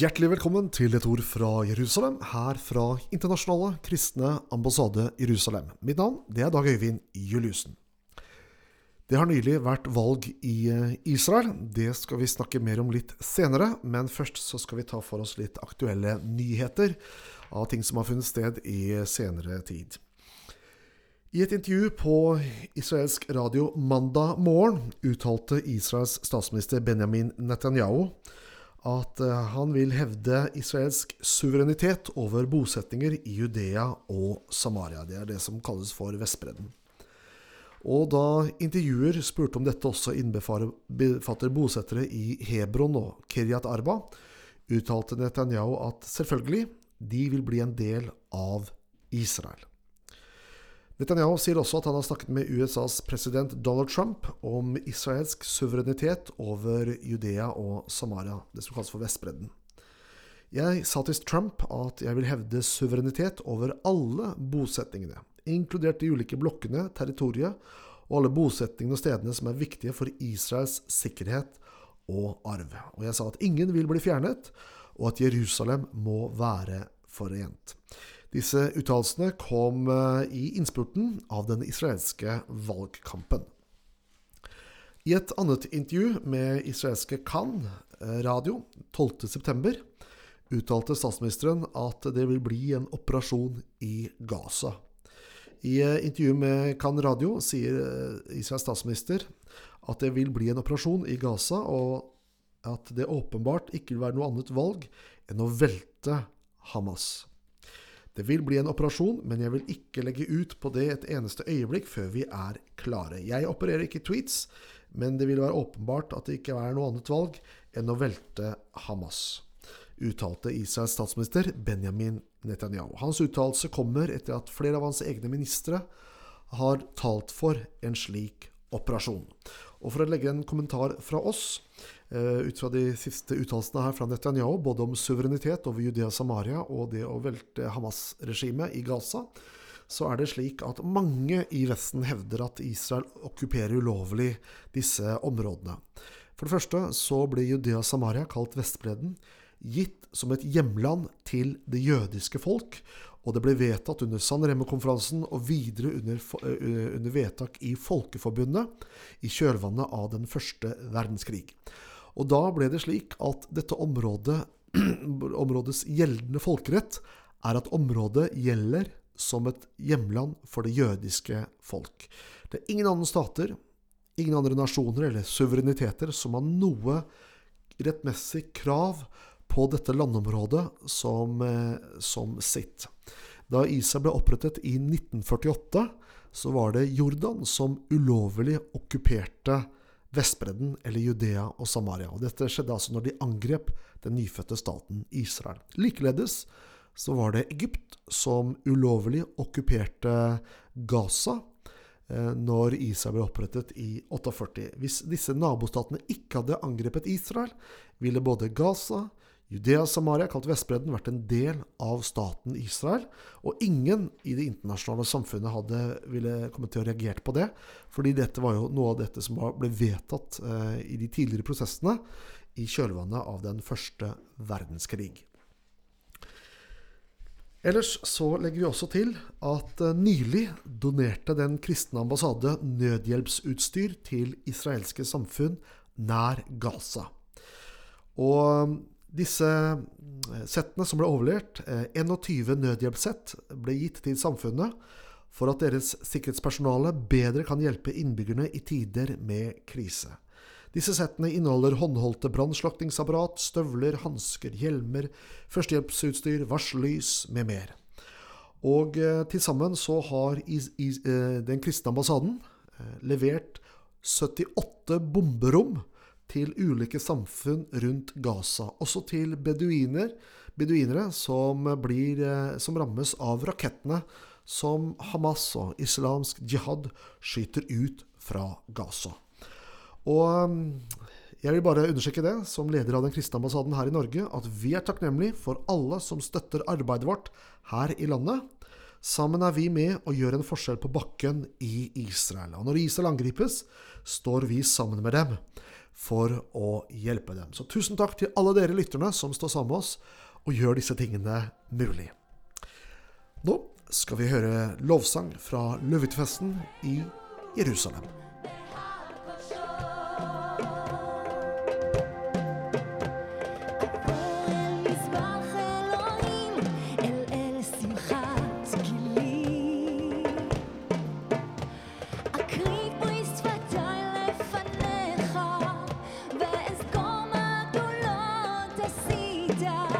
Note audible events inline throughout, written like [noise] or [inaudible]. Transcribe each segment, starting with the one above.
Hjertelig velkommen til et ord fra Jerusalem, her fra Internasjonale kristne ambassade Jerusalem. Mitt navn det er Dag Øyvind Juliussen. Det har nylig vært valg i eh, Israel. Det skal vi snakke mer om litt senere. Men først så skal vi ta for oss litt aktuelle nyheter av ting som har funnet sted i senere tid. I et intervju på israelsk radio mandag morgen uttalte Israels statsminister Benjamin Netanyahu at eh, han vil hevde israelsk suverenitet over bosetninger i Judea og Samaria. Det er det som kalles for Vestbredden. Og da intervjuer spurte om dette også innbefatter bosettere i Hebron og Kiryat Arba, uttalte Netanyahu at selvfølgelig, de vil bli en del av Israel. Netanyahu sier også at han har snakket med USAs president Donald Trump om israelsk suverenitet over Judea og Samaria, det som kalles for Vestbredden. Jeg sa til Trump at jeg vil hevde suverenitet over alle bosetningene, inkludert de ulike blokkene, territoriet og alle bosetningene og stedene som er viktige for Israels sikkerhet og arv. Og jeg sa at ingen vil bli fjernet, og at Jerusalem må være forent. Disse uttalelsene kom eh, i innspurten av den israelske valgkampen. I et annet intervju med israelske Kan eh, radio 12.9 uttalte statsministeren at det vil bli en operasjon i Gaza. I intervju intervjuet med Kan radio sier Israels statsminister at det vil bli en operasjon i Gaza, og at det åpenbart ikke vil være noe annet valg enn å velte Hamas. Det vil bli en operasjon, men jeg vil ikke legge ut på det et eneste øyeblikk før vi er klare. Jeg opererer ikke tweets, men det vil være åpenbart at det ikke er noe annet valg enn å velte Hamas, uttalte Israels statsminister Benjamin Netanyahu. Hans uttalelse kommer etter at flere av hans egne ministre har talt for en slik operasjon. Og for å legge en kommentar fra oss ut fra de siste uttalelsene her fra Netanyahu, både om suverenitet over Judea Samaria og det å velte Hamas-regimet i Gaza, så er det slik at mange i Vesten hevder at Israel okkuperer ulovlig disse områdene. For det første så ble Judea Samaria, kalt Vestbredden, gitt som et hjemland til det jødiske folk, og det ble vedtatt under San Remo-konferansen og videre under, under vedtak i Folkeforbundet i kjølvannet av den første verdenskrig. Og da ble det slik at dette området, [clears throat] områdets gjeldende folkerett er at området gjelder som et hjemland for det jødiske folk. Det er ingen andre stater, ingen andre nasjoner eller suvereniteter som har noe rettmessig krav på dette landområdet som, eh, som sitt. Da ISA ble opprettet i 1948, så var det Jordan som ulovlig okkuperte Vestbredden eller Judea og Samaria. Og dette skjedde altså når de angrep den nyfødte staten Israel. Likeledes så var det Egypt som ulovlig okkuperte Gaza eh, når Israel ble opprettet i 48. Hvis disse nabostatene ikke hadde angrepet Israel, ville både Gaza, Judea og Samaria, kalt Vestbredden, vært en del av staten Israel. Og ingen i det internasjonale samfunnet hadde, ville kommet til å reagere på det. Fordi dette var jo noe av dette som ble vedtatt eh, i de tidligere prosessene i kjølvannet av den første verdenskrig. Ellers så legger vi også til at eh, nylig donerte Den kristne ambassade nødhjelpsutstyr til israelske samfunn nær Gaza. Og disse eh, settene som ble overlevert, 21 eh, nødhjelpssett, ble gitt til samfunnet for at deres sikkerhetspersonale bedre kan hjelpe innbyggerne i tider med krise. Disse settene inneholder håndholdte brannslukningsapparat, støvler, hansker, hjelmer, førstehjelpsutstyr, varsellys med mer. Og eh, til sammen så har is, is, eh, Den kristne ambassaden eh, levert 78 bomberom til ulike samfunn rundt Gaza. Også til beduiner, beduinere som, blir, eh, som rammes av rakettene som Hamas og islamsk jihad skyter ut fra Gaza. Og mm, jeg vil bare understreke det, som leder av den kristne ambassaden her i Norge, at vi er takknemlige for alle som støtter arbeidet vårt her i landet. Sammen er vi med og gjør en forskjell på bakken i Israel. Og når Israel angripes, står vi sammen med dem. For å hjelpe dem. Så tusen takk til alle dere lytterne som står sammen med oss og gjør disse tingene mulig. Nå skal vi høre lovsang fra Løvetfesten i Jerusalem. 家。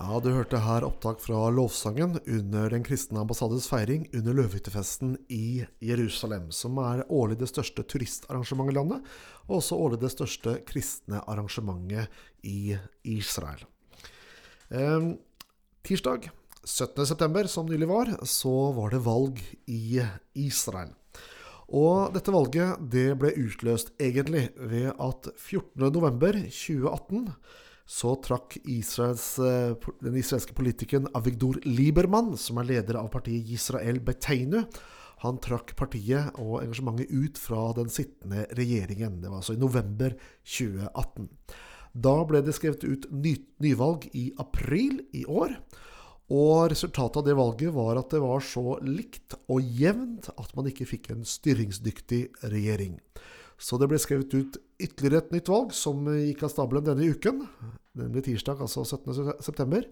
Du hørte her opptak fra lovsangen under Den kristne ambassades feiring under løvehyttefesten i Jerusalem, som er årlig det største turistarrangementet i landet, og også årlig det største kristne arrangementet i Israel. Eh, tirsdag 17.9., som nylig var, så var det valg i Israel. Og dette valget det ble utløst egentlig ved at 14.11.2018 så trakk Israels, eh, den israelske politikeren Avigdor Liebermann, som er leder av partiet Israel Beteinu, han trakk partiet og engasjementet ut fra den sittende regjeringen. Det var altså i november 2018. Da ble det skrevet ut ny, nyvalg i april i år. Og resultatet av det valget var at det var så likt og jevnt at man ikke fikk en styringsdyktig regjering. Så det ble skrevet ut ytterligere et nytt valg, som gikk av stabelen denne uken. Nemlig tirsdag, altså 17.9.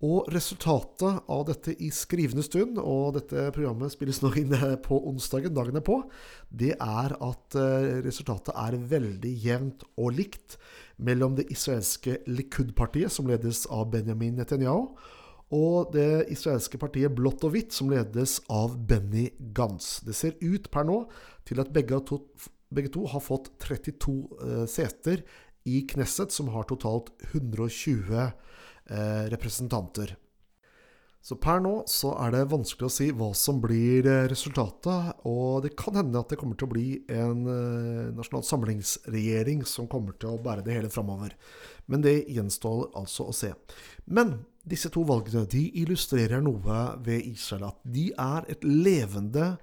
Og resultatet av dette i skrivende stund, og dette programmet spilles nå inn på onsdagen, dagen er på, det er at eh, resultatet er veldig jevnt og likt mellom det israelske Likud-partiet, som ledes av Benjamin Netanyahu, og det israelske partiet Blått og hvitt, som ledes av Benny Gantz. Det ser ut per nå til at begge to, begge to har fått 32 eh, seter i Knesset, som har totalt 120 eh, representanter. Så per nå så er det vanskelig å si hva som blir eh, resultatet, og det kan hende at det kommer til å bli en eh, nasjonal samlingsregjering som kommer til å bære det hele framover. Men det gjenstår altså å se. Men disse to valgene de illustrerer noe ved Israel. At de er et levende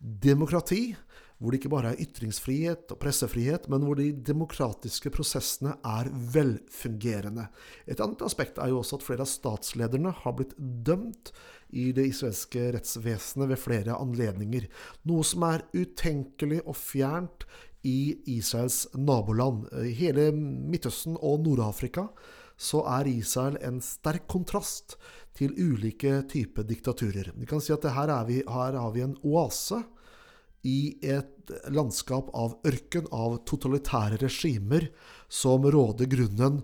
demokrati hvor det ikke bare er ytringsfrihet og pressefrihet, men hvor de demokratiske prosessene er velfungerende. Et annet aspekt er jo også at flere av statslederne har blitt dømt i det israelske rettsvesenet ved flere anledninger, noe som er utenkelig og fjernt i Israels naboland. I hele Midtøsten og Nord-Afrika så er Israel en sterk kontrast til ulike typer diktaturer. Vi kan si at her, vi, her har vi en oase i et landskap av ørken, av totalitære regimer som råder grunnen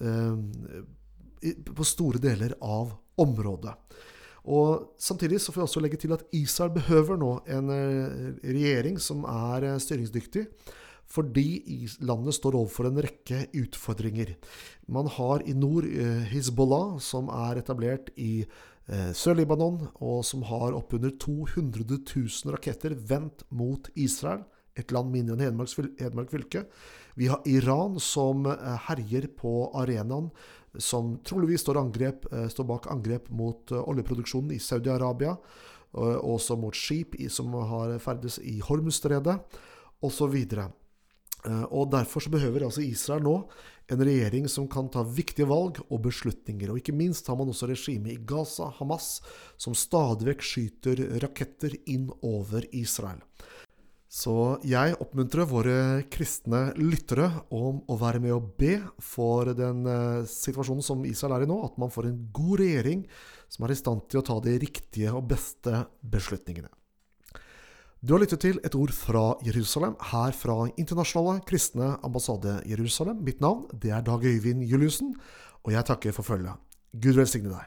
eh, på store deler av området. Og Samtidig så får vi også legge til at Israel behøver nå en eh, regjering som er eh, styringsdyktig, fordi landet står overfor en rekke utfordringer. Man har i nord eh, Hizbollah, som er etablert i Sør-Libanon, og som har oppunder 200 000 raketter vendt mot Israel, et land mindre enn Hedmark fylke. Vi har Iran, som eh, herjer på arenaen, som troligvis står, angrep, eh, står bak angrep mot oljeproduksjonen i Saudi-Arabia, og også mot skip som har ferdes i Hormuzstredet, osv. Og derfor så behøver altså Israel nå en regjering som kan ta viktige valg og beslutninger. Og ikke minst har man også regimet i Gaza, Hamas, som stadig vekk skyter raketter inn over Israel. Så jeg oppmuntrer våre kristne lyttere om å være med og be for den eh, situasjonen som Israel er i nå, at man får en god regjering som er i stand til å ta de riktige og beste beslutningene. Du har lyttet til et ord fra Jerusalem, her fra Internasjonale kristne ambassade Jerusalem. Mitt navn det er Dag Øyvind Juliussen, og jeg takker for følget. Gud velsigne deg.